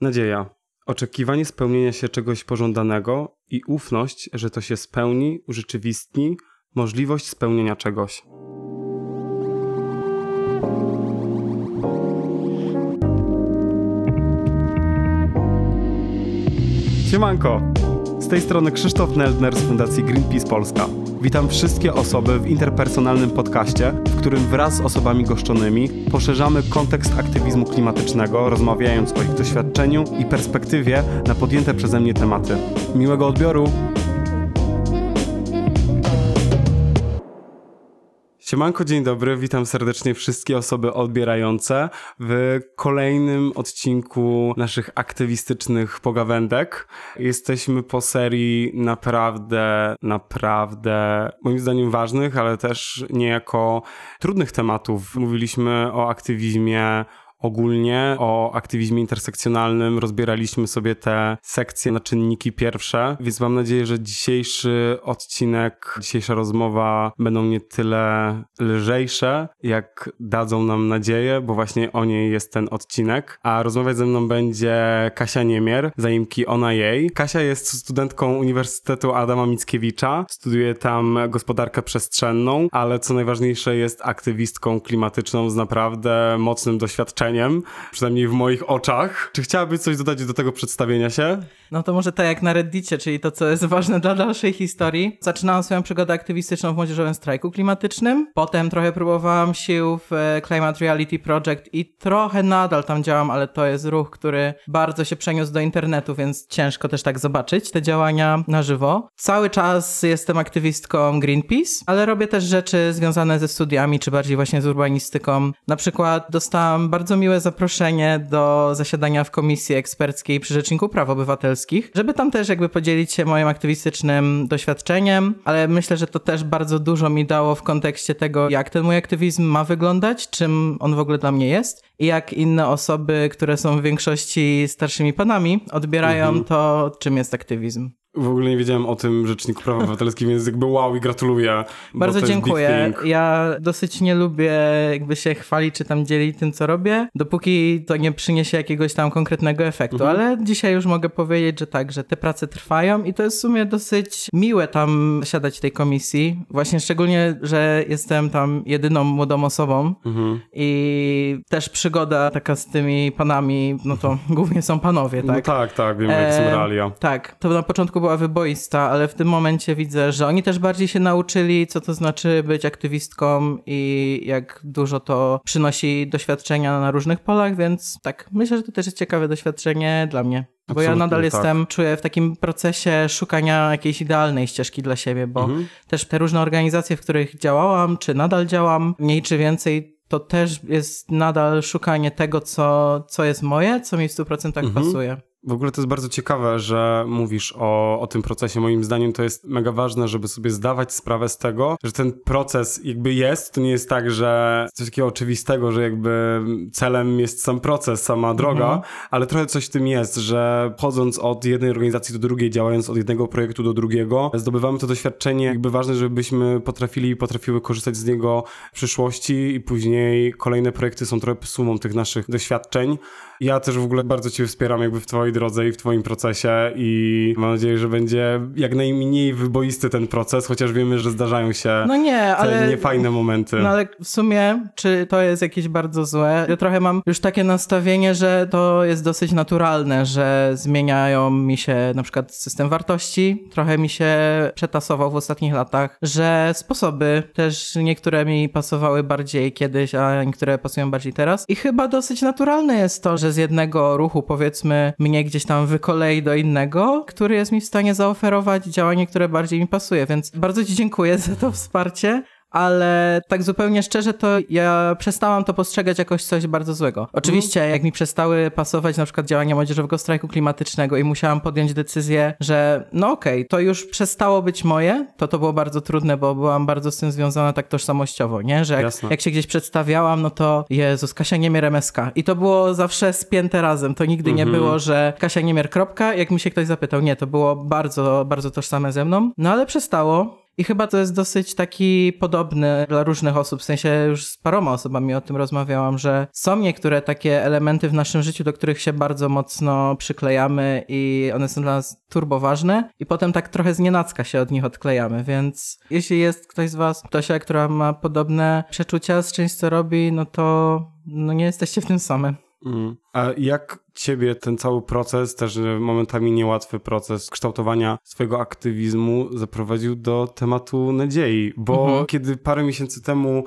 Nadzieja. Oczekiwanie spełnienia się czegoś pożądanego i ufność, że to się spełni, urzeczywistni, możliwość spełnienia czegoś. Siemanko! Z tej strony Krzysztof Neldner z Fundacji Greenpeace Polska. Witam wszystkie osoby w interpersonalnym podcaście, w którym wraz z osobami goszczonymi poszerzamy kontekst aktywizmu klimatycznego, rozmawiając o ich doświadczeniu i perspektywie na podjęte przeze mnie tematy. Miłego odbioru! Siemanko, dzień dobry, witam serdecznie wszystkie osoby odbierające w kolejnym odcinku naszych aktywistycznych pogawędek. Jesteśmy po serii naprawdę, naprawdę, moim zdaniem ważnych, ale też niejako trudnych tematów. Mówiliśmy o aktywizmie ogólnie o aktywizmie intersekcjonalnym. Rozbieraliśmy sobie te sekcje na czynniki pierwsze, więc mam nadzieję, że dzisiejszy odcinek, dzisiejsza rozmowa będą nie tyle lżejsze, jak dadzą nam nadzieję, bo właśnie o niej jest ten odcinek. A rozmawiać ze mną będzie Kasia Niemier, zaimki Ona Jej. Kasia jest studentką Uniwersytetu Adama Mickiewicza, studiuje tam gospodarkę przestrzenną, ale co najważniejsze jest aktywistką klimatyczną z naprawdę mocnym doświadczeniem przynajmniej w moich oczach. Czy chciałabyś coś dodać do tego przedstawienia się? No to może tak jak na Reddicie, czyli to, co jest ważne dla dalszej historii. Zaczynałam swoją przygodę aktywistyczną w młodzieżowym strajku klimatycznym. Potem trochę próbowałam sił w e, Climate Reality Project i trochę nadal tam działam, ale to jest ruch, który bardzo się przeniósł do internetu, więc ciężko też tak zobaczyć te działania na żywo. Cały czas jestem aktywistką Greenpeace, ale robię też rzeczy związane ze studiami, czy bardziej właśnie z urbanistyką. Na przykład dostałam bardzo miłe zaproszenie do zasiadania w komisji eksperckiej przy Rzeczniku Praw Obywatelskich, żeby tam też jakby podzielić się moim aktywistycznym doświadczeniem, ale myślę, że to też bardzo dużo mi dało w kontekście tego, jak ten mój aktywizm ma wyglądać, czym on w ogóle dla mnie jest i jak inne osoby, które są w większości starszymi panami, odbierają mhm. to, czym jest aktywizm. W ogóle nie wiedziałem o tym Rzeczniku Praw Obywatelskich, więc jakby wow i gratuluję. Bardzo dziękuję. Ja dosyć nie lubię jakby się chwalić, czy tam dzielić tym, co robię, dopóki to nie przyniesie jakiegoś tam konkretnego efektu, mhm. ale dzisiaj już mogę powiedzieć, że tak, że te prace trwają i to jest w sumie dosyć miłe tam siadać w tej komisji. Właśnie szczególnie, że jestem tam jedyną młodą osobą mhm. i też przygoda taka z tymi panami, no to głównie są panowie, tak? No tak, tak, wiem, jak są realia. Tak, to na początku była wyboista, ale w tym momencie widzę, że oni też bardziej się nauczyli, co to znaczy być aktywistką i jak dużo to przynosi doświadczenia na różnych polach, więc tak, myślę, że to też jest ciekawe doświadczenie dla mnie. Bo Absolutnie, ja nadal tak. jestem, czuję w takim procesie szukania jakiejś idealnej ścieżki dla siebie, bo mhm. też te różne organizacje, w których działałam, czy nadal działam, mniej czy więcej, to też jest nadal szukanie tego, co, co jest moje, co mi w 100% mhm. pasuje. W ogóle to jest bardzo ciekawe, że mówisz o, o tym procesie. Moim zdaniem to jest mega ważne, żeby sobie zdawać sprawę z tego, że ten proces jakby jest. To nie jest tak, że coś takiego oczywistego, że jakby celem jest sam proces, sama droga, mhm. ale trochę coś w tym jest, że chodząc od jednej organizacji do drugiej, działając od jednego projektu do drugiego, zdobywamy to doświadczenie. Jakby ważne, żebyśmy potrafili i potrafiły korzystać z niego w przyszłości i później kolejne projekty są trochę sumą tych naszych doświadczeń. Ja też w ogóle bardzo Cię wspieram jakby w Twojej drodze i w Twoim procesie i mam nadzieję, że będzie jak najmniej wyboisty ten proces, chociaż wiemy, że zdarzają się no nie, te ale, niefajne momenty. No ale w sumie, czy to jest jakieś bardzo złe? Ja trochę mam już takie nastawienie, że to jest dosyć naturalne, że zmieniają mi się na przykład system wartości, trochę mi się przetasował w ostatnich latach, że sposoby też niektóre mi pasowały bardziej kiedyś, a niektóre pasują bardziej teraz i chyba dosyć naturalne jest to, że że z jednego ruchu powiedzmy mnie gdzieś tam wykolei do innego, który jest mi w stanie zaoferować działanie, które bardziej mi pasuje, więc bardzo Ci dziękuję za to wsparcie ale tak zupełnie szczerze to ja przestałam to postrzegać jakoś coś bardzo złego. Oczywiście jak mi przestały pasować na przykład działania młodzieżowego strajku klimatycznego i musiałam podjąć decyzję, że no okej, okay, to już przestało być moje, to to było bardzo trudne, bo byłam bardzo z tym związana tak tożsamościowo, nie? Że jak, jak się gdzieś przedstawiałam, no to Jezus, Kasia Niemier MSK. I to było zawsze spięte razem. To nigdy nie mhm. było, że Kasia Niemier kropka, jak mi się ktoś zapytał. Nie, to było bardzo, bardzo tożsame ze mną. No ale przestało I chyba to jest dosyć taki podobny dla różnych osób, w sensie już z paroma osobami o tym rozmawiałam, że są niektóre takie elementy w naszym życiu, do których się bardzo mocno przyklejamy i one są dla nas turbo ważne i potem tak trochę znienacka się od nich odklejamy, więc jeśli jest ktoś z was, Tosia, która ma podobne przeczucia z czymś, co robi, no to no nie jesteście w tym samym. Mm. A jak ciebie ten cały proces, też momentami niełatwy proces kształtowania swojego aktywizmu zaprowadził do tematu nadziei? Bo mhm. kiedy parę miesięcy temu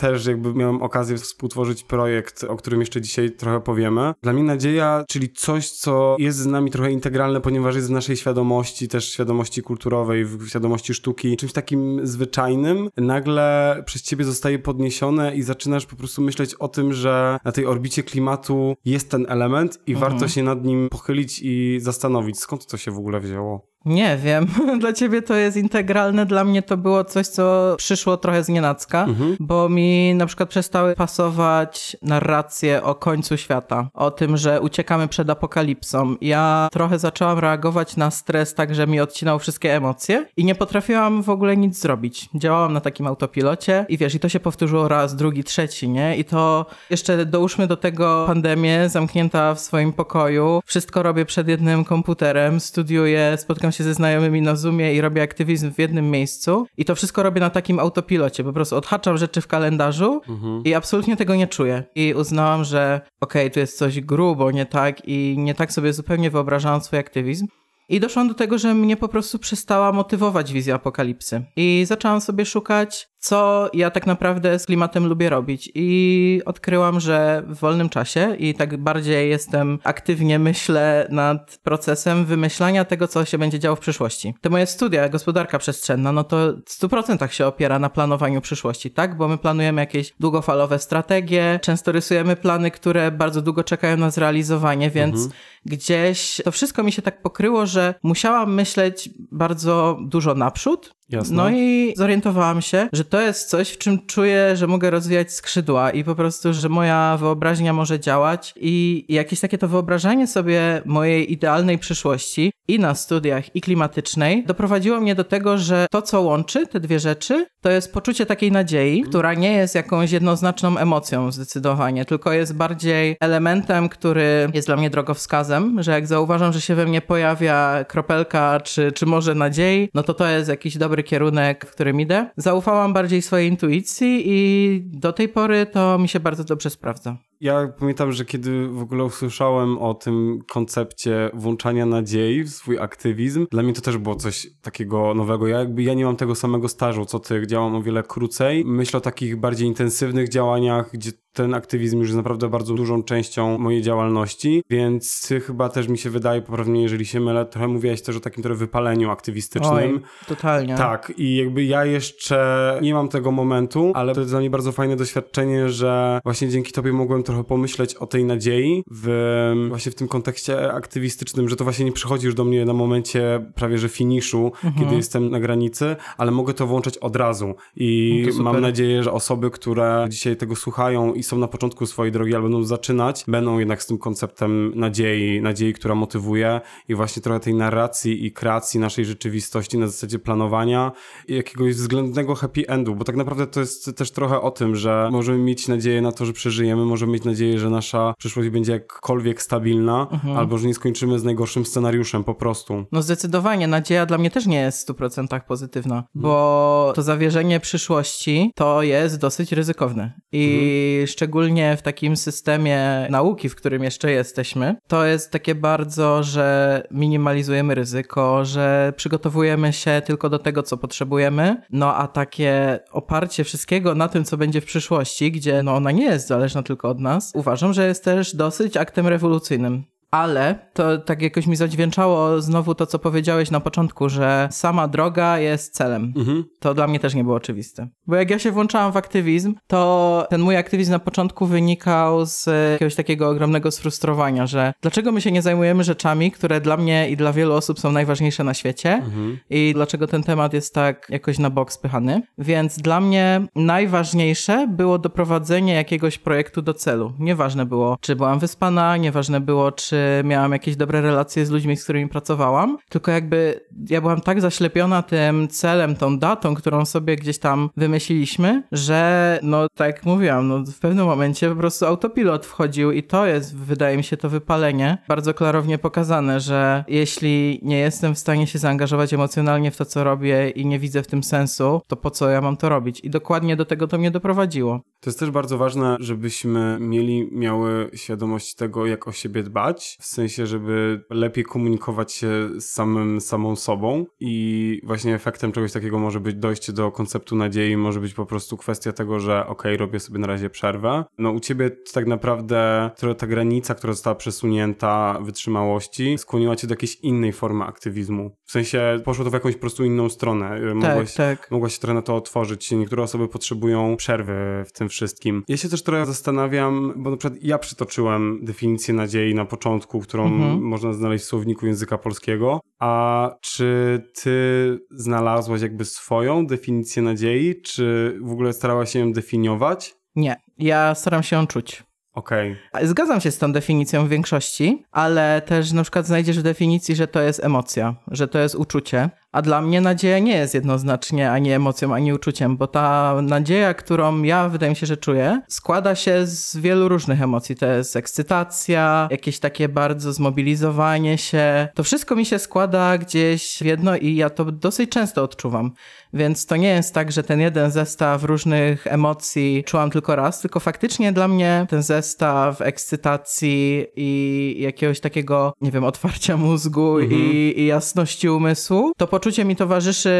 też jakby miałem okazję współtworzyć projekt, o którym jeszcze dzisiaj trochę powiemy. Dla mnie nadzieja, czyli coś, co jest z nami trochę integralne, ponieważ jest w naszej świadomości, też świadomości kulturowej, w świadomości sztuki, czymś takim zwyczajnym, nagle przez ciebie zostaje podniesione i zaczynasz po prostu myśleć o tym, że na tej orbicie klimatu jest ten element i mhm. warto się nad nim pochylić i zastanowić, skąd to się w ogóle wzięło. Nie wiem. Dla ciebie to jest integralne, dla mnie to było coś, co przyszło trochę z nienacka, mhm. bo mi na przykład przestały pasować narracje o końcu świata, o tym, że uciekamy przed apokalipsą. Ja trochę zaczęłam reagować na stres tak, że mi odcinał wszystkie emocje i nie potrafiłam w ogóle nic zrobić. Działałam na takim autopilocie i wiesz, i to się powtórzyło raz, drugi, trzeci, nie? I to jeszcze dołóżmy do tego pandemię, zamknięta w swoim pokoju. Wszystko robię przed jednym komputerem, studiuję, spotkam się ze znajomymi na Zoomie i robię aktywizm w jednym miejscu i to wszystko robię na takim autopilocie, po prostu odhaczam rzeczy w kalendarzu mhm. i absolutnie tego nie czuję. I uznałam, że okej, okay, tu jest coś grubo, nie tak i nie tak sobie zupełnie wyobrażałam swój aktywizm. I doszłam do tego, że mnie po prostu przestała motywować wizja apokalipsy. I zaczęłam sobie szukać co ja tak naprawdę z klimatem lubię robić. I odkryłam, że w wolnym czasie i tak bardziej jestem aktywnie myślę nad procesem wymyślania tego, co się będzie działo w przyszłości. Te moje studia, gospodarka przestrzenna, no to w 100% się opiera na planowaniu przyszłości, tak? Bo my planujemy jakieś długofalowe strategie, często rysujemy plany, które bardzo długo czekają na zrealizowanie, więc mhm. gdzieś to wszystko mi się tak pokryło, że musiałam myśleć bardzo dużo naprzód, Jasne. No i zorientowałam się, że to jest coś, w czym czuję, że mogę rozwijać skrzydła i po prostu, że moja wyobraźnia może działać i jakieś takie to wyobrażanie sobie mojej idealnej przyszłości i na studiach, i klimatycznej doprowadziło mnie do tego, że to, co łączy te dwie rzeczy, to jest poczucie takiej nadziei, mhm. która nie jest jakąś jednoznaczną emocją zdecydowanie, tylko jest bardziej elementem, który jest dla mnie drogowskazem, że jak zauważam, że się we mnie pojawia kropelka, czy, czy może nadziei, no to to jest jakiś dobry kierunek, w którym idę. Zaufałam bardziej swojej intuicji i do tej pory to mi się bardzo dobrze sprawdza. Ja pamiętam, że kiedy w ogóle usłyszałem o tym koncepcie włączania nadziei w swój aktywizm, dla mnie to też było coś takiego nowego. Ja jakby ja nie mam tego samego stażu, co ty, działam o wiele krócej. Myślę o takich bardziej intensywnych działaniach, gdzie ten aktywizm już jest naprawdę bardzo dużą częścią mojej działalności, więc chyba też mi się wydaje, poprawnie jeżeli się mylę, trochę mówiłaś też o takim trochę wypaleniu aktywistycznym. Oj, totalnie. Tak i jakby ja jeszcze nie mam tego momentu, ale to jest dla mnie bardzo fajne doświadczenie, że właśnie dzięki tobie mogłem trochę pomyśleć o tej nadziei w, właśnie w tym kontekście aktywistycznym, że to właśnie nie przychodzi już do mnie na momencie prawie że finiszu, mhm. kiedy jestem na granicy, ale mogę to włączać od razu i no mam nadzieję, że osoby, które dzisiaj tego słuchają i są na początku swojej drogi, albo będą zaczynać, będą jednak z tym konceptem nadziei, nadziei, która motywuje i właśnie trochę tej narracji i kreacji naszej rzeczywistości na zasadzie planowania i jakiegoś względnego happy endu, bo tak naprawdę to jest też trochę o tym, że możemy mieć nadzieję na to, że przeżyjemy, możemy mieć nadzieję, że nasza przyszłość będzie jakkolwiek stabilna, mhm. albo że nie skończymy z najgorszym scenariuszem po prostu. No zdecydowanie, nadzieja dla mnie też nie jest w 100% pozytywna, mhm. bo to zawierzenie przyszłości to jest dosyć ryzykowne i mhm szczególnie w takim systemie nauki, w którym jeszcze jesteśmy, to jest takie bardzo, że minimalizujemy ryzyko, że przygotowujemy się tylko do tego, co potrzebujemy, no a takie oparcie wszystkiego na tym, co będzie w przyszłości, gdzie no ona nie jest zależna tylko od nas, uważam, że jest też dosyć aktem rewolucyjnym ale to tak jakoś mi zadźwięczało znowu to, co powiedziałeś na początku, że sama droga jest celem. Mhm. To dla mnie też nie było oczywiste. Bo jak ja się włączałam w aktywizm, to ten mój aktywizm na początku wynikał z jakiegoś takiego ogromnego sfrustrowania, że dlaczego my się nie zajmujemy rzeczami, które dla mnie i dla wielu osób są najważniejsze na świecie mhm. i dlaczego ten temat jest tak jakoś na bok spychany. Więc dla mnie najważniejsze było doprowadzenie jakiegoś projektu do celu. Nieważne było, czy byłam wyspana, nieważne było, czy czy miałam jakieś dobre relacje z ludźmi, z którymi pracowałam, tylko jakby ja byłam tak zaślepiona tym celem, tą datą, którą sobie gdzieś tam wymyśliliśmy, że no tak jak mówiłam, no w pewnym momencie po prostu autopilot wchodził i to jest, wydaje mi się, to wypalenie bardzo klarownie pokazane, że jeśli nie jestem w stanie się zaangażować emocjonalnie w to, co robię i nie widzę w tym sensu, to po co ja mam to robić? I dokładnie do tego to mnie doprowadziło. To jest też bardzo ważne, żebyśmy mieli, miały świadomość tego, jak o siebie dbać, w sensie, żeby lepiej komunikować się z samym, samą sobą i właśnie efektem czegoś takiego może być dojście do konceptu nadziei, może być po prostu kwestia tego, że okej, okay, robię sobie na razie przerwę. No u ciebie tak naprawdę ta granica, która została przesunięta wytrzymałości, skłoniła cię do jakiejś innej formy aktywizmu. W sensie poszło to w jakąś po prostu inną stronę. Mogłaś, tak, tak. mogłaś się trochę na to otworzyć. Niektóre osoby potrzebują przerwy w tym wszystkim. Ja się też trochę zastanawiam, bo na przykład ja przytoczyłem definicję nadziei na początku, którą mhm. można znaleźć w słowniku języka polskiego. A czy ty znalazłaś jakby swoją definicję nadziei, czy w ogóle starałaś się ją definiować? Nie, ja staram się ją czuć. Okej. Okay. Zgadzam się z tą definicją w większości, ale też na przykład znajdziesz w definicji, że to jest emocja, że to jest uczucie. A dla mnie nadzieja nie jest jednoznacznie ani emocją, ani uczuciem, bo ta nadzieja, którą ja wydaje mi się, że czuję, składa się z wielu różnych emocji. To jest ekscytacja, jakieś takie bardzo zmobilizowanie się. To wszystko mi się składa gdzieś w jedno i ja to dosyć często odczuwam. Więc to nie jest tak, że ten jeden zestaw różnych emocji czułam tylko raz, tylko faktycznie dla mnie ten zestaw ekscytacji i jakiegoś takiego, nie wiem, otwarcia mózgu mhm. i, i jasności umysłu, to poczucie mi towarzyszy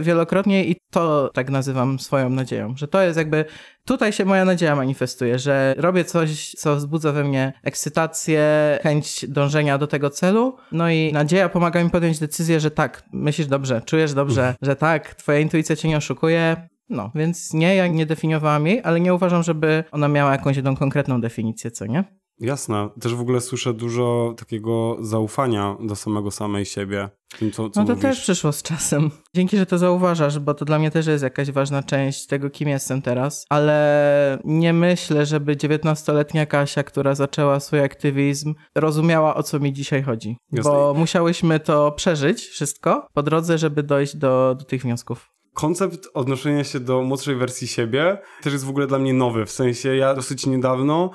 wielokrotnie i to tak nazywam swoją nadzieją, że to jest jakby tutaj się moja nadzieja manifestuje, że robię coś, co wzbudza we mnie ekscytację, chęć dążenia do tego celu. No i nadzieja pomaga mi podjąć decyzję, że tak, myślisz dobrze, czujesz dobrze, że tak, twoja intuicja cię nie oszukuje. No, więc nie, ja nie definiowałam jej, ale nie uważam, żeby ona miała jakąś jedną konkretną definicję, co nie? Jasne. Też w ogóle słyszę dużo takiego zaufania do samego samej siebie. Tym, co, co no to mówisz. też przyszło z czasem. Dzięki, że to zauważasz, bo to dla mnie też jest jakaś ważna część tego, kim jestem teraz. Ale nie myślę, żeby 19-letnia Kasia, która zaczęła swój aktywizm, rozumiała, o co mi dzisiaj chodzi. Jasne. Bo musiałyśmy to przeżyć wszystko po drodze, żeby dojść do, do tych wniosków koncept odnoszenia się do młodszej wersji siebie też jest w ogóle dla mnie nowy. W sensie ja dosyć niedawno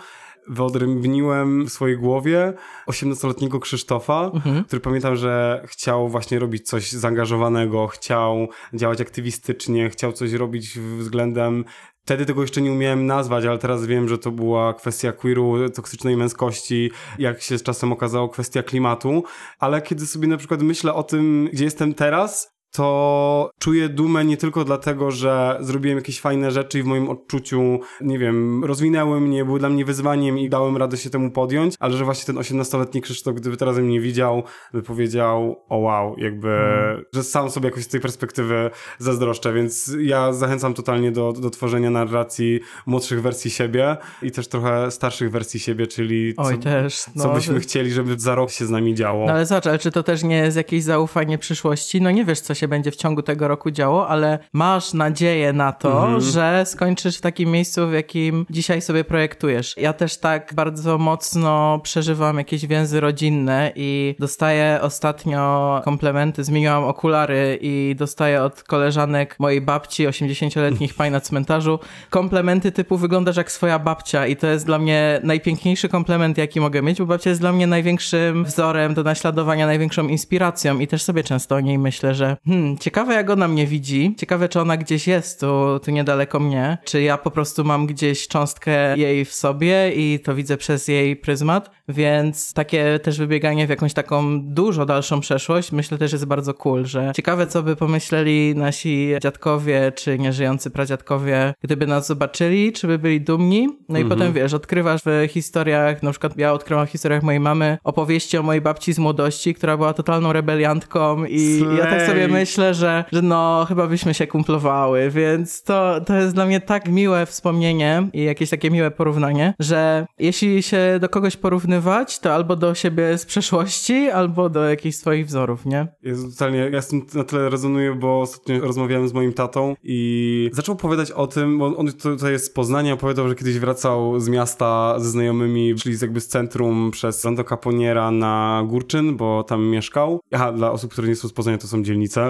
wyodrębniłem w swojej głowie 18-letniego Krzysztofa, mhm. który pamiętam, że chciał właśnie robić coś zaangażowanego, chciał działać aktywistycznie, chciał coś robić względem Wtedy tego jeszcze nie umiałem nazwać, ale teraz wiem, że to była kwestia queeru, toksycznej męskości, jak się z czasem okazało, kwestia klimatu. Ale kiedy sobie na przykład myślę o tym, gdzie jestem teraz, to czuję dumę nie tylko dlatego, że zrobiłem jakieś fajne rzeczy i w moim odczuciu, nie wiem, rozwinęły mnie, były dla mnie wyzwaniem i dałem radę się temu podjąć, ale że właśnie ten 18-letni Krzysztof, gdyby teraz mnie widział, by powiedział, o wow, jakby, mm. że sam sobie jakoś z tej perspektywy zazdroszczę, więc ja zachęcam totalnie do, do tworzenia narracji młodszych wersji siebie i też trochę starszych wersji siebie, czyli Oj, co, też. No, co byśmy chcieli, żeby za rok się z nami działo. No ale zobacz, ale czy to też nie jest jakieś zaufanie przyszłości? No nie wiesz, co się się będzie w ciągu tego roku działo, ale masz nadzieję na to, mhm. że skończysz w takim miejscu, w jakim dzisiaj sobie projektujesz. Ja też tak bardzo mocno przeżywam jakieś więzy rodzinne i dostaję ostatnio komplementy, zmieniłam okulary i dostaję od koleżanek mojej babci, 80-letnich pań na cmentarzu, komplementy typu wyglądasz jak swoja babcia i to jest dla mnie najpiękniejszy komplement, jaki mogę mieć, bo babcia jest dla mnie największym wzorem do naśladowania, największą inspiracją i też sobie często o niej myślę, że hmm, ciekawe jak ona mnie widzi. Ciekawe, czy ona gdzieś jest tu, tu niedaleko mnie. Czy ja po prostu mam gdzieś cząstkę jej w sobie i to widzę przez jej pryzmat. Więc takie też wybieganie w jakąś taką dużo dalszą przeszłość, myślę też jest bardzo cool, że ciekawe, co by pomyśleli nasi dziadkowie czy nieżyjący pradziadkowie, gdyby nas zobaczyli, czy by byli dumni. No i mhm. potem wiesz, odkrywasz w historiach, na przykład ja odkryłam w historiach mojej mamy opowieści o mojej babci z młodości, która była totalną rebeliantką i Slay. ja tak sobie myślę, myślę, że, że no chyba byśmy się kumplowały, więc to, to jest dla mnie tak miłe wspomnienie i jakieś takie miłe porównanie, że jeśli się do kogoś porównywać, to albo do siebie z przeszłości, albo do jakichś swoich wzorów, nie? Jest totalnie, ja z tym na tyle rezonuję, bo ostatnio rozmawiałem z moim tatą i zaczął opowiadać o tym, bo on tutaj jest z Poznania, opowiadał, że kiedyś wracał z miasta ze znajomymi, szli jakby z centrum przez Rondo Caponiera na Górczyn, bo tam mieszkał. Aha, dla osób, które nie są z Poznania, to są dzielnice,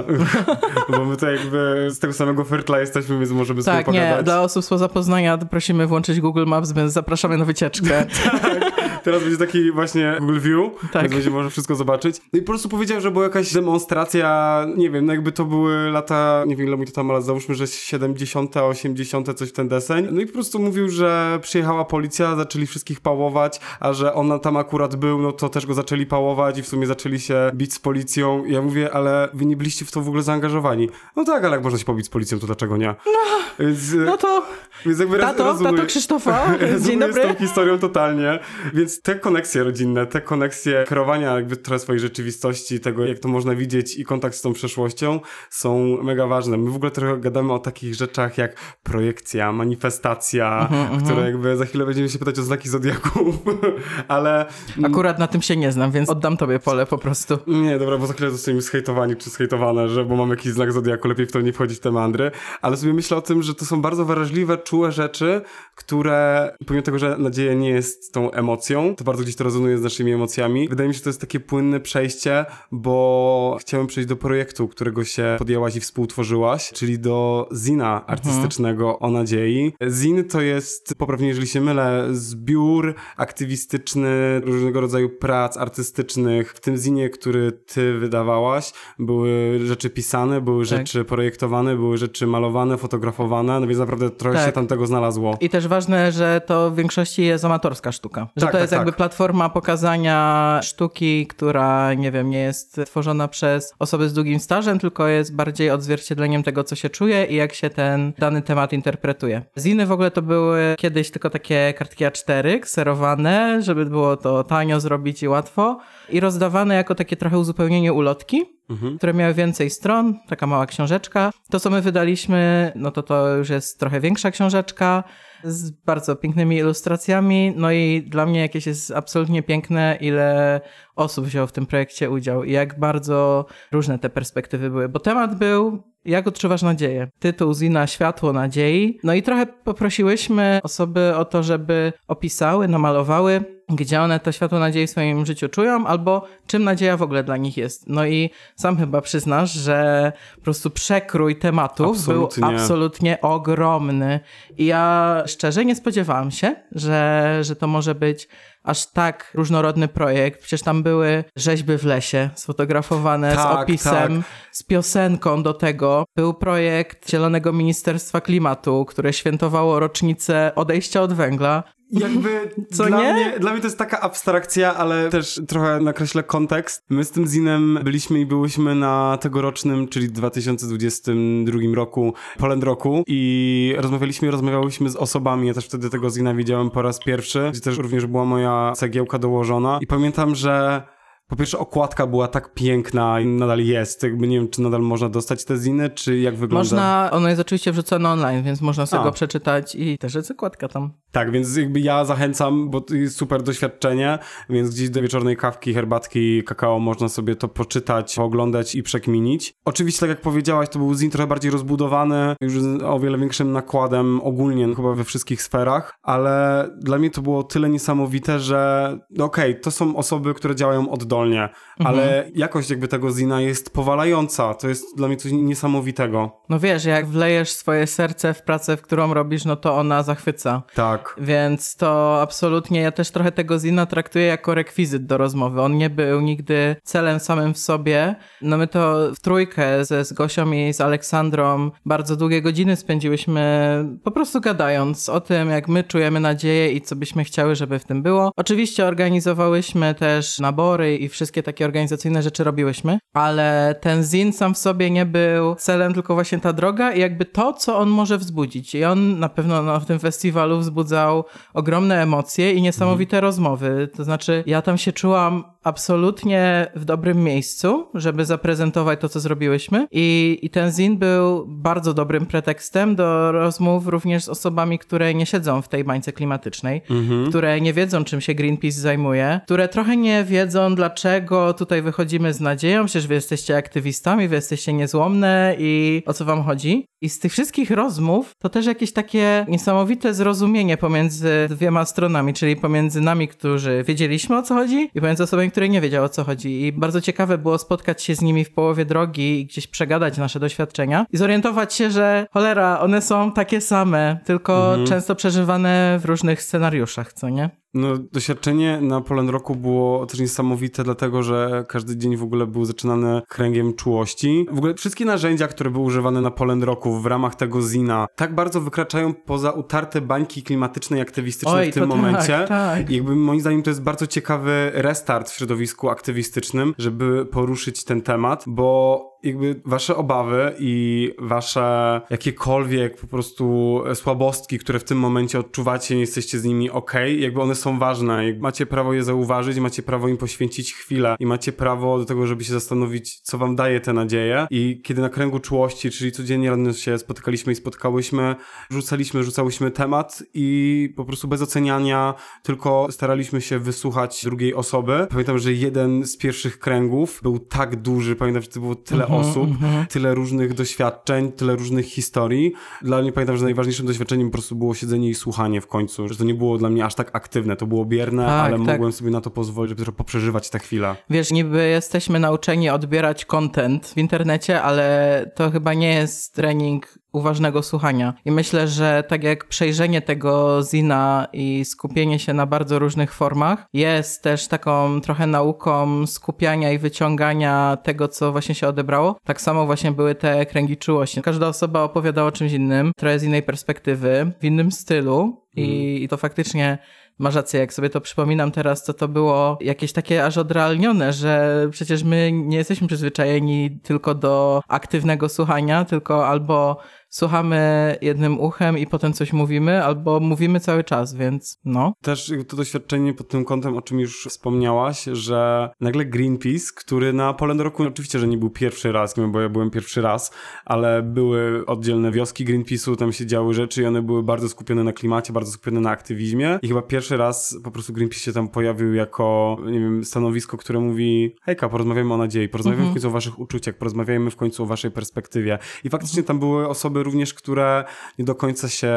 bo my to jakby z tego samego Fertla jesteśmy, więc możemy tak, sobie pogadać. nie, dla osób spoza Poznania prosimy włączyć Google Maps, więc zapraszamy na wycieczkę. tak, teraz będzie taki właśnie Google View, tak. będzie można wszystko zobaczyć. No i po prostu powiedział, że była jakaś demonstracja, nie wiem, no jakby to były lata, nie wiem ile mi to tam, ale załóżmy, że 70., 80., coś w ten deseń. No i po prostu mówił, że przyjechała policja, zaczęli wszystkich pałować, a że on tam akurat był, no to też go zaczęli pałować i w sumie zaczęli się bić z policją. I ja mówię, ale wy nie byliście w to w ogóle zaangażowani. No tak, ale jak można się pobić z policją, to dlaczego nie? No, więc, no to... Więc jakby tato, rozumuję, tato Krzysztofa, dzień dobry. z tą historią totalnie. Więc te koneksje rodzinne, te koneksje kreowania jakby trochę swojej rzeczywistości, tego jak to można widzieć i kontakt z tą przeszłością są mega ważne. My w ogóle trochę gadamy o takich rzeczach jak projekcja, manifestacja, -hmm, które jakby za chwilę będziemy się pytać o znaki zodiaków, ale... Akurat na tym się nie znam, więc oddam tobie pole po prostu. Nie, dobra, bo za chwilę zostaniemy zhejtowani czy zhejtowane, że bo mam jakiś znak zodiaku, lepiej w to nie wchodzić w te mandry, ale sobie myślę o tym, że to są bardzo wrażliwe, czułe rzeczy, które pomimo tego, że nadzieja nie jest tą emocją, to bardzo gdzieś to rezonuje z naszymi emocjami. Wydaje mi się, że to jest takie płynne przejście, bo chciałem przejść do projektu, którego się podjęłaś i współtworzyłaś, czyli do zina artystycznego mhm. o nadziei. Zin to jest, poprawnie jeżeli się mylę, zbiór aktywistyczny różnego rodzaju prac artystycznych. W tym zinie, który ty wydawałaś, były rzeczy pisane, były tak. rzeczy projektowane, były rzeczy malowane, fotografowane, no więc naprawdę trochę tak. się tam tego znalazło. I też ważne, że to w większości jest amatorska sztuka. Że tak, to jest tak, jakby platforma pokazania sztuki, która, nie wiem, nie jest tworzona przez osoby z długim stażem, tylko jest bardziej odzwierciedleniem tego, co się czuje i jak się ten dany temat interpretuje. Ziny w ogóle to były kiedyś tylko takie kartki A4 kserowane, żeby było to tanio zrobić i łatwo i rozdawane jako takie trochę uzupełnienie ulotki, mhm. które miały więcej stron, taka mała książeczka. To, co my wydaliśmy, no to to już jest trochę większa książeczka z bardzo pięknymi ilustracjami. No i dla mnie jakieś jest absolutnie piękne, ile osób wzięło w tym projekcie udział i jak bardzo różne te perspektywy były, bo temat był jak odczuwasz nadzieję? Tytuł Zina Światło Nadziei. No i trochę poprosiłyśmy osoby o to, żeby opisały, namalowały, gdzie one to światło nadziei w swoim życiu czują, albo czym nadzieja w ogóle dla nich jest. No i sam chyba przyznasz, że po prostu przekrój tematów absolutnie. był absolutnie ogromny. I ja szczerze nie spodziewałam się, że, że to może być aż tak różnorodny projekt. Przecież tam były rzeźby w lesie sfotografowane tak, z opisem, tak. z piosenką do tego. Był projekt Zielonego Ministerstwa Klimatu, które świętowało rocznicę odejścia od węgla jakby Co dla nie? Mnie, dla mnie to jest taka abstrakcja, ale też trochę nakreślę kontekst. My z tym zinem byliśmy i byłyśmy na tegorocznym, czyli 2022 roku, Poland Roku i rozmawialiśmy rozmawiałyśmy z osobami. Ja też wtedy tego zina widziałem po raz pierwszy, gdzie też również była moja cegiełka dołożona i pamiętam, że po pierwsze, okładka była tak piękna i nadal jest. Jakby nie wiem, czy nadal można dostać te ziny, czy jak wygląda. Można, ono jest oczywiście wrzucone online, więc można sobie A. go przeczytać i też jest okładka tam. Tak, więc jakby ja zachęcam, bo to jest super doświadczenie, więc gdzieś do wieczornej kawki, herbatki, kakao można sobie to poczytać, oglądać i przekminić. Oczywiście, tak jak powiedziałaś, to był zin trochę bardziej rozbudowany, już o wiele większym nakładem ogólnie, no chyba we wszystkich sferach, ale dla mnie to było tyle niesamowite, że no okej, okay, to są osoby, które działają oddolnie, mhm. ale jakość jakby tego zina jest powalająca. To jest dla mnie coś niesamowitego. No wiesz, jak wlejesz swoje serce w pracę, w którą robisz, no to ona zachwyca. Tak. Więc to absolutnie, ja też trochę tego zina traktuję jako rekwizyt do rozmowy. On nie był nigdy celem samym w sobie. No my to w trójkę ze, z Gosią i z Aleksandrą bardzo długie godziny spędziłyśmy po prostu gadając o tym, jak my czujemy nadzieję i co byśmy chciały, żeby w tym było. Oczywiście organizowałyśmy też nabory i wszystkie takie organizacyjne rzeczy robiłyśmy, ale ten zin sam w sobie nie był celem, tylko właśnie ta droga i jakby to, co on może wzbudzić. I on na pewno no, w tym festiwalu wzbudzał ogromne emocje i niesamowite rozmowy. To znaczy, ja tam się czułam absolutnie w dobrym miejscu, żeby zaprezentować to, co zrobiłyśmy. I, I ten zin był bardzo dobrym pretekstem do rozmów również z osobami, które nie siedzą w tej bańce klimatycznej, Mhm. które nie wiedzą, czym się Greenpeace zajmuje, które trochę nie wiedzą, dlaczego tutaj wychodzimy z nadzieją, przecież wy jesteście aktywistami, wy jesteście niezłomne i o co wam chodzi. I z tych wszystkich rozmów to też jakieś takie niesamowite zrozumienie pomiędzy dwiema stronami, czyli pomiędzy nami, którzy wiedzieliśmy o co chodzi i pomiędzy osobami, które nie wiedziały o co chodzi. I bardzo ciekawe było spotkać się z nimi w połowie drogi i gdzieś przegadać nasze doświadczenia i zorientować się, że cholera, one są takie same, tylko często przeżywane w różnych scenariuszach, co nie? No, doświadczenie na Polen Roku było też niesamowite, dlatego że każdy dzień w ogóle był zaczynany kręgiem czułości. W ogóle wszystkie narzędzia, które były używane na Polen Roku w ramach tego zina, tak bardzo wykraczają poza utarte bańki klimatyczne i aktywistyczne Oj, w tym to momencie. tak, tak. I jakby moim zdaniem to jest bardzo ciekawy restart w środowisku aktywistycznym, żeby poruszyć ten temat, bo jakby wasze obawy i wasze jakiekolwiek po prostu słabostki, które w tym momencie odczuwacie, nie jesteście z nimi ok, jakby one są ważne. Macie prawo je zauważyć, macie prawo im poświęcić chwilę i macie prawo do tego, żeby się zastanowić, co wam daje te nadzieje. I kiedy na kręgu czułości, czyli codziennie rano się spotykaliśmy i spotkałyśmy, rzucaliśmy, rzucałyśmy temat i po prostu bez oceniania, tylko staraliśmy się wysłuchać drugiej osoby. Pamiętam, że jeden z pierwszych kręgów był tak duży, pamiętam, że to było tyle osób, tyle różnych doświadczeń, tyle różnych historii. Dla mnie pamiętam, że najważniejszym doświadczeniem po prostu było siedzenie i słuchanie w końcu, że to nie było dla mnie aż tak aktywne, to było bierne, Tak, ale tak. mogłem sobie na to pozwolić, żeby trochę poprzeżywać tę chwilę. Wiesz, niby jesteśmy nauczeni odbierać content w internecie, ale to chyba nie jest trening uważnego słuchania. I myślę, że tak jak przejrzenie tego zina i skupienie się na bardzo różnych formach jest też taką trochę nauką skupiania i wyciągania tego, co właśnie się odebrało, tak samo właśnie były te kręgi czułości. Każda osoba opowiadała o czymś innym, trochę z innej perspektywy, w innym stylu i, i to faktycznie Masz rację, jak sobie to przypominam teraz, to to było jakieś takie aż odrealnione, że przecież my nie jesteśmy przyzwyczajeni tylko do aktywnego słuchania, tylko albo słuchamy jednym uchem i potem coś mówimy, albo mówimy cały czas, więc no. Też to doświadczenie pod tym kątem, o czym już wspomniałaś, że nagle Greenpeace, który na Poland Roku oczywiście, że nie był pierwszy raz, bo ja byłem pierwszy raz, ale były oddzielne wioski Greenpeace'u, tam się działy rzeczy i one były bardzo skupione na klimacie, bardzo skupione na aktywizmie i chyba pierwszy raz po prostu Greenpeace się tam pojawił jako, nie wiem, stanowisko, które mówi hejka, porozmawiamy o nadziei, porozmawiamy w końcu o waszych uczuciach, porozmawiamy w końcu o waszej perspektywie. I faktycznie tam były osoby również, które nie do końca się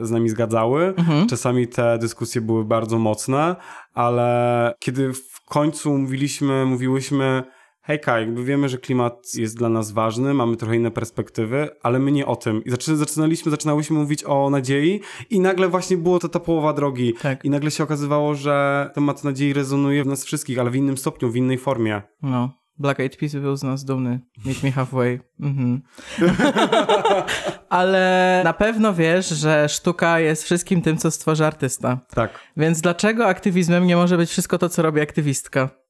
z nami zgadzały. Czasami te dyskusje były bardzo mocne, ale kiedy w końcu mówiliśmy, mówiłyśmy hejka, jakby wiemy, że klimat jest dla nas ważny, mamy trochę inne perspektywy, ale my nie o tym. I zaczyna, zaczynaliśmy, zaczynałyśmy mówić o nadziei i nagle właśnie było to ta połowa drogi. Tak. I nagle się okazywało, że temat nadziei rezonuje w nas wszystkich, ale w innym stopniu, w innej formie. No. Black Eyed Peas był z nas dumny. Meet me halfway. Mhm. Ale na pewno wiesz, że sztuka jest wszystkim tym, co stworzy artysta. Tak. Więc dlaczego aktywizmem nie może być wszystko to, co robi aktywistka?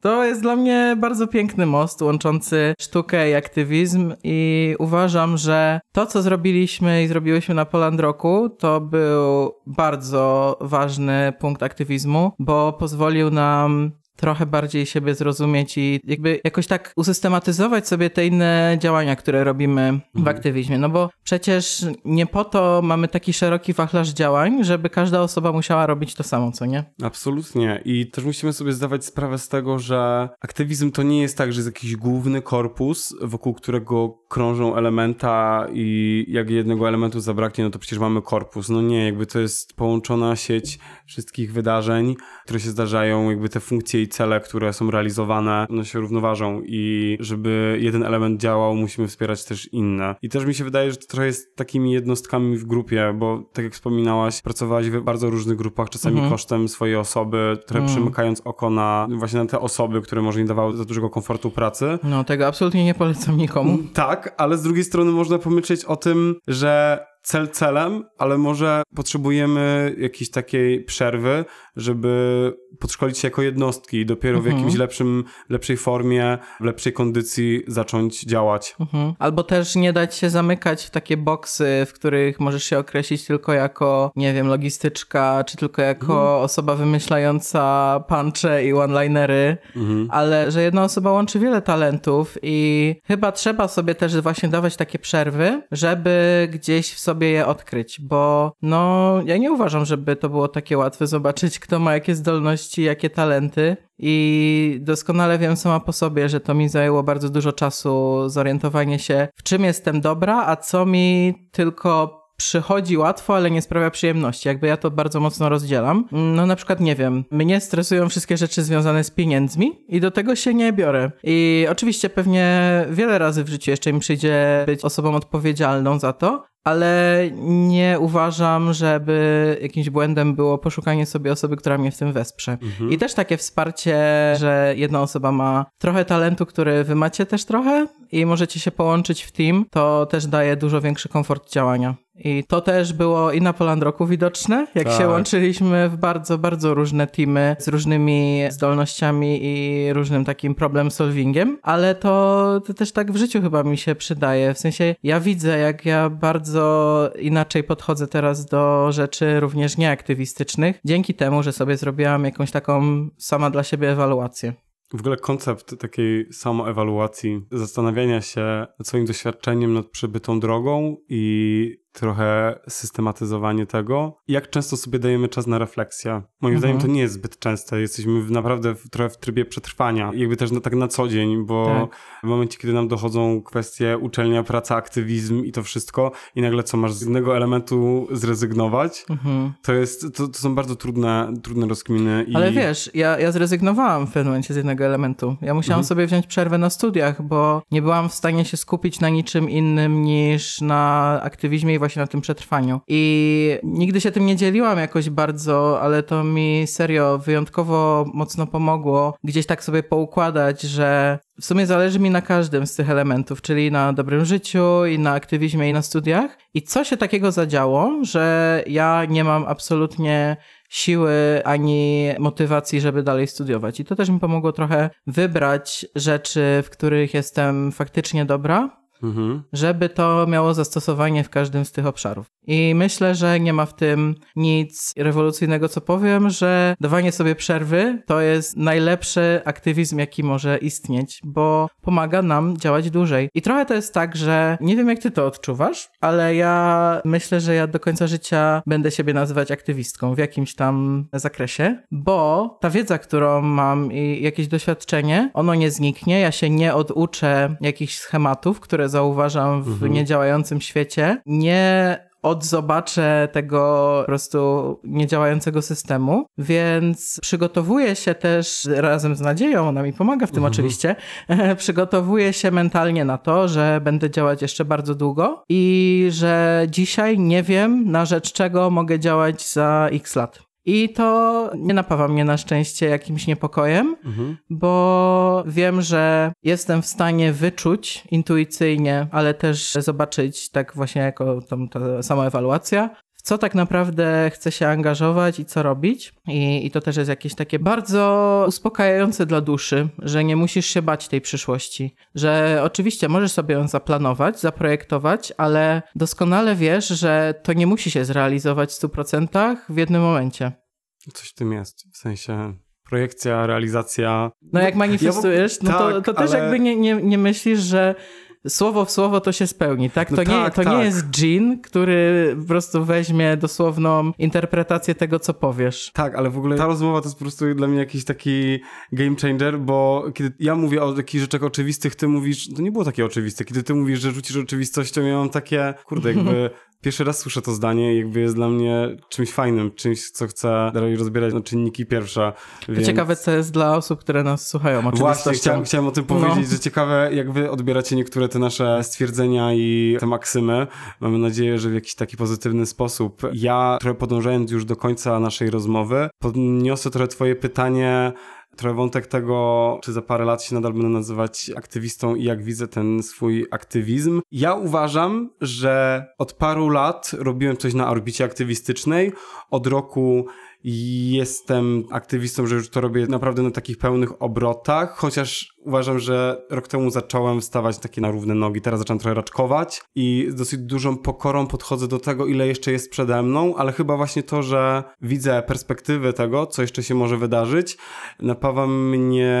To jest dla mnie bardzo piękny most łączący sztukę i aktywizm i uważam, że to, co zrobiliśmy i zrobiłyśmy na Poland Roku, to był bardzo ważny punkt aktywizmu, bo pozwolił nam trochę bardziej siebie zrozumieć i jakby jakoś tak usystematyzować sobie te inne działania, które robimy w aktywizmie. No bo przecież nie po to mamy taki szeroki wachlarz działań, żeby każda osoba musiała robić to samo, co nie? Absolutnie. I też musimy sobie zdawać sprawę z tego, że aktywizm to nie jest tak, że jest jakiś główny korpus, wokół którego krążą elementa i jak jednego elementu zabraknie, no to przecież mamy korpus. No nie, jakby to jest połączona sieć wszystkich wydarzeń, które się zdarzają, jakby te funkcje i cele, które są realizowane, one się równoważą i żeby jeden element działał, musimy wspierać też inne. I też mi się wydaje, że to trochę jest takimi jednostkami w grupie, bo tak jak wspominałaś, pracowałaś w bardzo różnych grupach, czasami kosztem swojej osoby, trochę przymykając oko na właśnie na te osoby, które może nie dawały za dużego komfortu pracy. No tego absolutnie nie polecam nikomu. Tak, ale z drugiej strony można pomyśleć o tym, że cel celem, ale może potrzebujemy jakiejś takiej przerwy, żeby podszkolić się jako jednostki i dopiero mhm. w jakimś lepszym, lepszej formie, w lepszej kondycji zacząć działać. Mhm. Albo też nie dać się zamykać w takie boksy, w których możesz się określić tylko jako, nie wiem, logistyczka, czy tylko jako mhm. osoba wymyślająca puncze i one-linery, mhm. ale że jedna osoba łączy wiele talentów i chyba trzeba sobie też właśnie dawać takie przerwy, żeby gdzieś w sobie je odkryć, bo no ja nie uważam, żeby to było takie łatwe zobaczyć, kto ma jakie zdolności, jakie talenty. I doskonale wiem sama po sobie, że to mi zajęło bardzo dużo czasu zorientowanie się, w czym jestem dobra, a co mi tylko przychodzi łatwo, ale nie sprawia przyjemności. Jakby ja to bardzo mocno rozdzielam. No na przykład, nie wiem, mnie stresują wszystkie rzeczy związane z pieniędzmi i do tego się nie biorę. I oczywiście pewnie wiele razy w życiu jeszcze mi przyjdzie być osobą odpowiedzialną za to, ale nie uważam, żeby jakimś błędem było poszukanie sobie osoby, która mnie w tym wesprze. Mhm. I też takie wsparcie, że jedna osoba ma trochę talentu, który wy macie też trochę i możecie się połączyć w team, to też daje dużo większy komfort działania. I to też było i na Polandroku widoczne, jak tak. się łączyliśmy w bardzo, bardzo różne teamy z różnymi zdolnościami i różnym takim problem solvingiem, ale to, to też tak w życiu chyba mi się przydaje. W sensie ja widzę, jak ja bardzo inaczej podchodzę teraz do rzeczy również nieaktywistycznych, dzięki temu, że sobie zrobiłam jakąś taką sama dla siebie ewaluację. W ogóle koncept takiej samoewaluacji, zastanawiania się nad swoim doświadczeniem, nad przebytą drogą i trochę systematyzowanie tego. Jak często sobie dajemy czas na refleksję? Moim mhm. zdaniem to nie jest zbyt częste. Jesteśmy w, naprawdę w, trochę w trybie przetrwania. Jakby też na, tak na co dzień, bo tak. w momencie, kiedy nam dochodzą kwestie uczelnia, praca, aktywizm i to wszystko i nagle co, masz z jednego elementu zrezygnować, mhm. to jest, to, to, są bardzo trudne, trudne rozkminy. I... Ale wiesz, ja, ja zrezygnowałam w pewnym momencie z jednego elementu. Ja musiałam mhm. sobie wziąć przerwę na studiach, bo nie byłam w stanie się skupić na niczym innym niż na aktywizmie i właśnie na tym przetrwaniu. I nigdy się tym nie dzieliłam jakoś bardzo, ale to mi serio wyjątkowo mocno pomogło gdzieś tak sobie poukładać, że w sumie zależy mi na każdym z tych elementów, czyli na dobrym życiu i na aktywizmie i na studiach. I co się takiego zadziało, że ja nie mam absolutnie siły ani motywacji, żeby dalej studiować. I to też mi pomogło trochę wybrać rzeczy, w których jestem faktycznie dobra mhm. żeby to miało zastosowanie w każdym z tych obszarów. I myślę, że nie ma w tym nic rewolucyjnego, co powiem, że dawanie sobie przerwy to jest najlepszy aktywizm, jaki może istnieć, bo pomaga nam działać dłużej. I trochę to jest tak, że nie wiem, jak ty to odczuwasz, ale ja myślę, że ja do końca życia będę siebie nazywać aktywistką w jakimś tam zakresie, bo ta wiedza, którą mam i jakieś doświadczenie, ono nie zniknie. Ja się nie oduczę jakichś schematów, które zauważam w mhm. niedziałającym świecie. Nie odzobaczę tego po prostu niedziałającego systemu, więc przygotowuję się też razem z nadzieją, ona mi pomaga w tym mhm. oczywiście, przygotowuję się mentalnie na to, że będę działać jeszcze bardzo długo i że dzisiaj nie wiem na rzecz czego mogę działać za x lat. I to nie napawa mnie na szczęście jakimś niepokojem, mhm. bo wiem, że jestem w stanie wyczuć intuicyjnie, ale też zobaczyć tak właśnie jako tą, ta sama ewaluacja, w co tak naprawdę chce się angażować i co robić. I, I, to też jest jakieś takie bardzo uspokajające dla duszy, że nie musisz się bać tej przyszłości. Że oczywiście możesz sobie ją zaplanować, zaprojektować, ale doskonale wiesz, że to nie musi się zrealizować w 100% w jednym momencie. Coś w tym jest. W sensie projekcja, realizacja. No jak manifestujesz, no tak, to, to też ale... jakby nie, nie, nie myślisz, że słowo w słowo to się spełni, tak? To, no nie, tak, to tak. nie jest dżin, który po prostu weźmie dosłowną interpretację tego, co powiesz. Tak, ale w ogóle ta rozmowa to jest po prostu dla mnie jakiś taki game changer, bo kiedy ja mówię o takich rzeczach oczywistych, ty mówisz, to nie było takie oczywiste. Kiedy ty mówisz, że rzucisz oczywistością, ja mam takie, kurde, jakby Pierwszy raz słyszę to zdanie jakby jest dla mnie czymś fajnym, czymś, co chcę dalej rozbierać na czynniki pierwsze. Więc... Ciekawe, co jest dla osób, które nas słuchają. Właśnie, chciałem, chciałem o tym no. powiedzieć, no. że ciekawe, jak wy odbieracie niektóre te nasze stwierdzenia i te maksymy. Mamy nadzieję, że w jakiś taki pozytywny sposób. Ja, trochę podążając już do końca naszej rozmowy, podniosę trochę twoje pytanie trochę wątek tego, czy za parę lat się nadal będę nazywać aktywistą i jak widzę ten swój aktywizm. Ja uważam, że od paru lat robiłem coś na orbicie aktywistycznej. Od roku jestem aktywistą, że już to robię naprawdę na takich pełnych obrotach, chociaż uważam, że rok temu zacząłem wstawać takie na równe nogi, teraz zacząłem trochę raczkować i z dosyć dużą pokorą podchodzę do tego, ile jeszcze jest przede mną, ale chyba właśnie to, że widzę perspektywy tego, co jeszcze się może wydarzyć, napawa mnie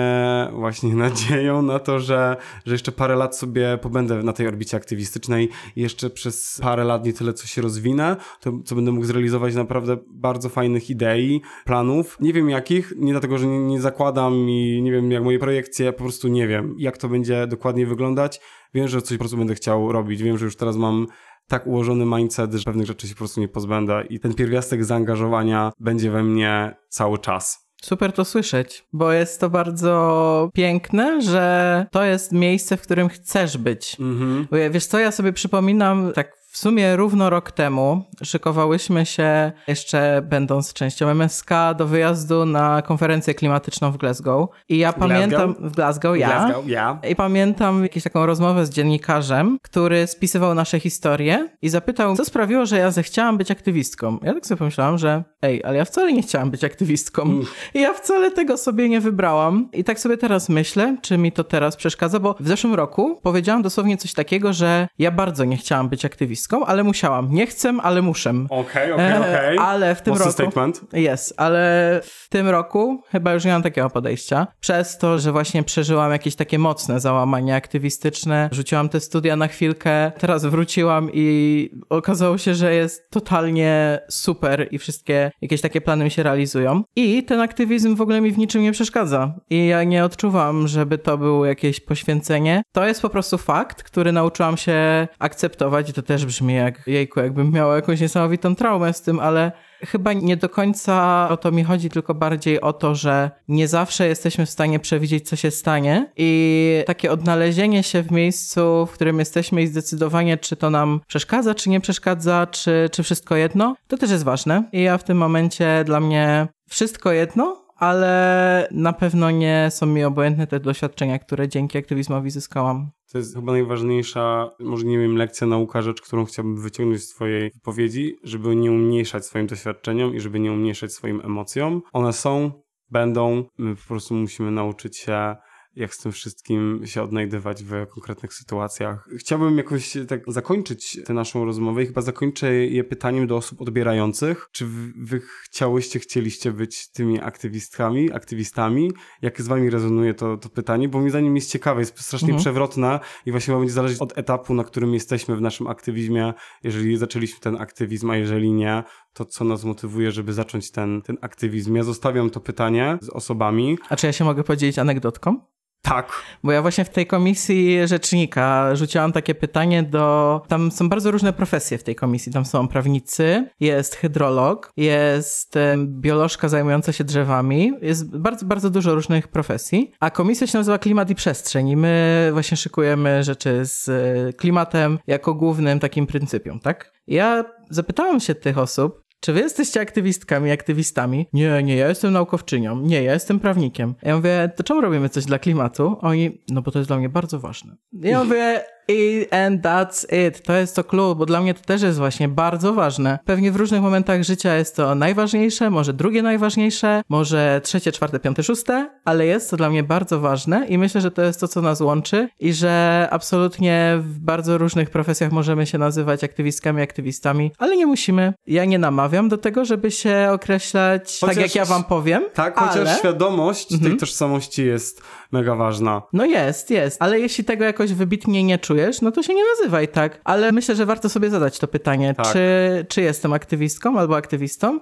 właśnie nadzieją na to, że, że jeszcze parę lat sobie pobędę na tej orbicie aktywistycznej i jeszcze przez parę lat nie tyle, co się rozwinę, to co będę mógł zrealizować naprawdę bardzo fajnych idei, planów. Nie wiem jakich, nie dlatego, że nie, nie zakładam i nie wiem jak moje projekcje po prostu nie wiem, jak to będzie dokładnie wyglądać. Wiem, że coś po prostu będę chciał robić. Wiem, że już teraz mam tak ułożony mindset, że pewnych rzeczy się po prostu nie pozbędę i ten pierwiastek zaangażowania będzie we mnie cały czas. Super to słyszeć, bo jest to bardzo piękne, że to jest miejsce, w którym chcesz być. Mhm. Wiesz co, ja sobie przypominam, tak w sumie równo rok temu szykowałyśmy się, jeszcze będąc częścią MSK, do wyjazdu na konferencję klimatyczną w Glasgow. I ja Glasgow? pamiętam. W Glasgow, ja. Glasgow, ja. I pamiętam jakąś taką rozmowę z dziennikarzem, który spisywał nasze historie i zapytał, co sprawiło, że ja zechciałam być aktywistką. Ja tak sobie pomyślałam, że ej, ale ja wcale nie chciałam być aktywistką. Mm. I ja wcale tego sobie nie wybrałam. I tak sobie teraz myślę, czy mi to teraz przeszkadza, bo w zeszłym roku powiedziałam dosłownie coś takiego, że ja bardzo nie chciałam być aktywistką ale musiałam. Nie chcę, ale muszę. Okej, okej, e, okej. Ale w tym Mocny roku... statement. Jest, ale w tym roku chyba już nie mam takiego podejścia. Przez to, że właśnie przeżyłam jakieś takie mocne załamanie aktywistyczne, rzuciłam te studia na chwilkę, teraz wróciłam i okazało się, że jest totalnie super i wszystkie jakieś takie plany mi się realizują. I ten aktywizm w ogóle mi w niczym nie przeszkadza. I ja nie odczuwam, żeby to było jakieś poświęcenie. To jest po prostu fakt, który nauczyłam się akceptować i to też brzmi jak, jejku, jakbym miała jakąś niesamowitą traumę z tym, ale chyba nie do końca o to mi chodzi, tylko bardziej o to, że nie zawsze jesteśmy w stanie przewidzieć, co się stanie i takie odnalezienie się w miejscu, w którym jesteśmy i zdecydowanie, czy to nam przeszkadza, czy nie przeszkadza, czy, czy wszystko jedno, to też jest ważne. I ja w tym momencie dla mnie wszystko jedno, ale na pewno nie są mi obojętne te doświadczenia, które dzięki aktywizmowi zyskałam. To jest chyba najważniejsza, może nie wiem, lekcja, nauka, rzecz, którą chciałbym wyciągnąć z twojej wypowiedzi, żeby nie umniejszać swoim doświadczeniom i żeby nie umniejszać swoim emocjom. One są, będą, my po prostu musimy nauczyć się jak z tym wszystkim się odnajdywać w konkretnych sytuacjach. Chciałbym jakoś tak zakończyć tę naszą rozmowę i chyba zakończę je pytaniem do osób odbierających. Czy wy chciałyście, chcieliście być tymi aktywistkami, aktywistami? Jak z wami rezonuje to, to pytanie? Bo mi zdaniem jest ciekawe, jest strasznie mhm. przewrotne i właśnie będzie zależeć od etapu, na którym jesteśmy w naszym aktywizmie. Jeżeli zaczęliśmy ten aktywizm, a jeżeli nie, to co nas motywuje, żeby zacząć ten, ten aktywizm. Ja zostawiam to pytanie z osobami. A czy ja się mogę podzielić anegdotką? Tak. Bo ja właśnie w tej komisji rzecznika rzuciłam takie pytanie do. Tam są bardzo różne profesje w tej komisji. Tam są prawnicy, jest hydrolog, jest biolożka zajmująca się drzewami. Jest bardzo, bardzo dużo różnych profesji. A komisja się nazywa Klimat i Przestrzeń. I my właśnie szykujemy rzeczy z e, klimatem jako głównym takim pryncypium, tak? Ja zapytałem się tych osób, czy wy jesteście aktywistkami, aktywistami? Nie, nie, ja jestem naukowczynią. Nie, ja jestem prawnikiem. Ja mówię, to czemu robimy coś dla klimatu? Oni, no bo to jest dla mnie bardzo ważne. Ja mówię, i and that's it. To jest to clue, bo dla mnie to też jest właśnie bardzo ważne. Pewnie w różnych momentach życia jest to najważniejsze, może drugie najważniejsze, może trzecie, czwarte, piąte, szóste, ale jest to dla mnie bardzo ważne i myślę, że to jest to, co nas łączy i że absolutnie w bardzo różnych profesjach możemy się nazywać aktywistkami, aktywistami, ale nie musimy. Ja nie namawiam do tego, żeby się określać chociaż, tak, jak ja wam powiem. Tak, chociaż ale... świadomość mhm. tej tożsamości jest mega ważna. No jest, jest, ale jeśli tego jakoś wybitnie nie no to się nie nazywaj tak. Ale myślę, że warto sobie zadać to pytanie, tak. czy, czy jestem aktywistką albo aktywistą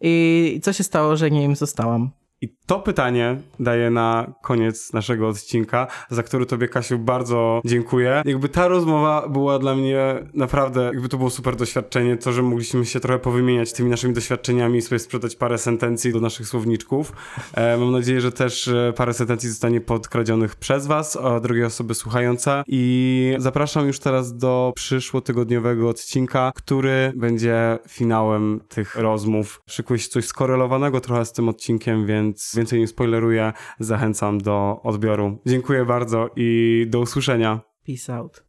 i co się stało, że nie im zostałam. I to pytanie daję na koniec naszego odcinka, za który tobie, Kasiu, bardzo dziękuję. Jakby ta rozmowa była dla mnie naprawdę, jakby to było super doświadczenie, to, że mogliśmy się trochę powymieniać tymi naszymi doświadczeniami i sobie sprzedać parę sentencji do naszych słowniczków. E, mam nadzieję, że też e, parę sentencji zostanie podkradzionych przez was, a drugie osoby słuchające. I zapraszam już teraz do przyszłotygodniowego odcinka, który będzie finałem tych rozmów. Szykuje się coś skorelowanego trochę z tym odcinkiem, więc więcej nie spoileruję, zachęcam do odbioru. Dziękuję bardzo i do usłyszenia. Peace out.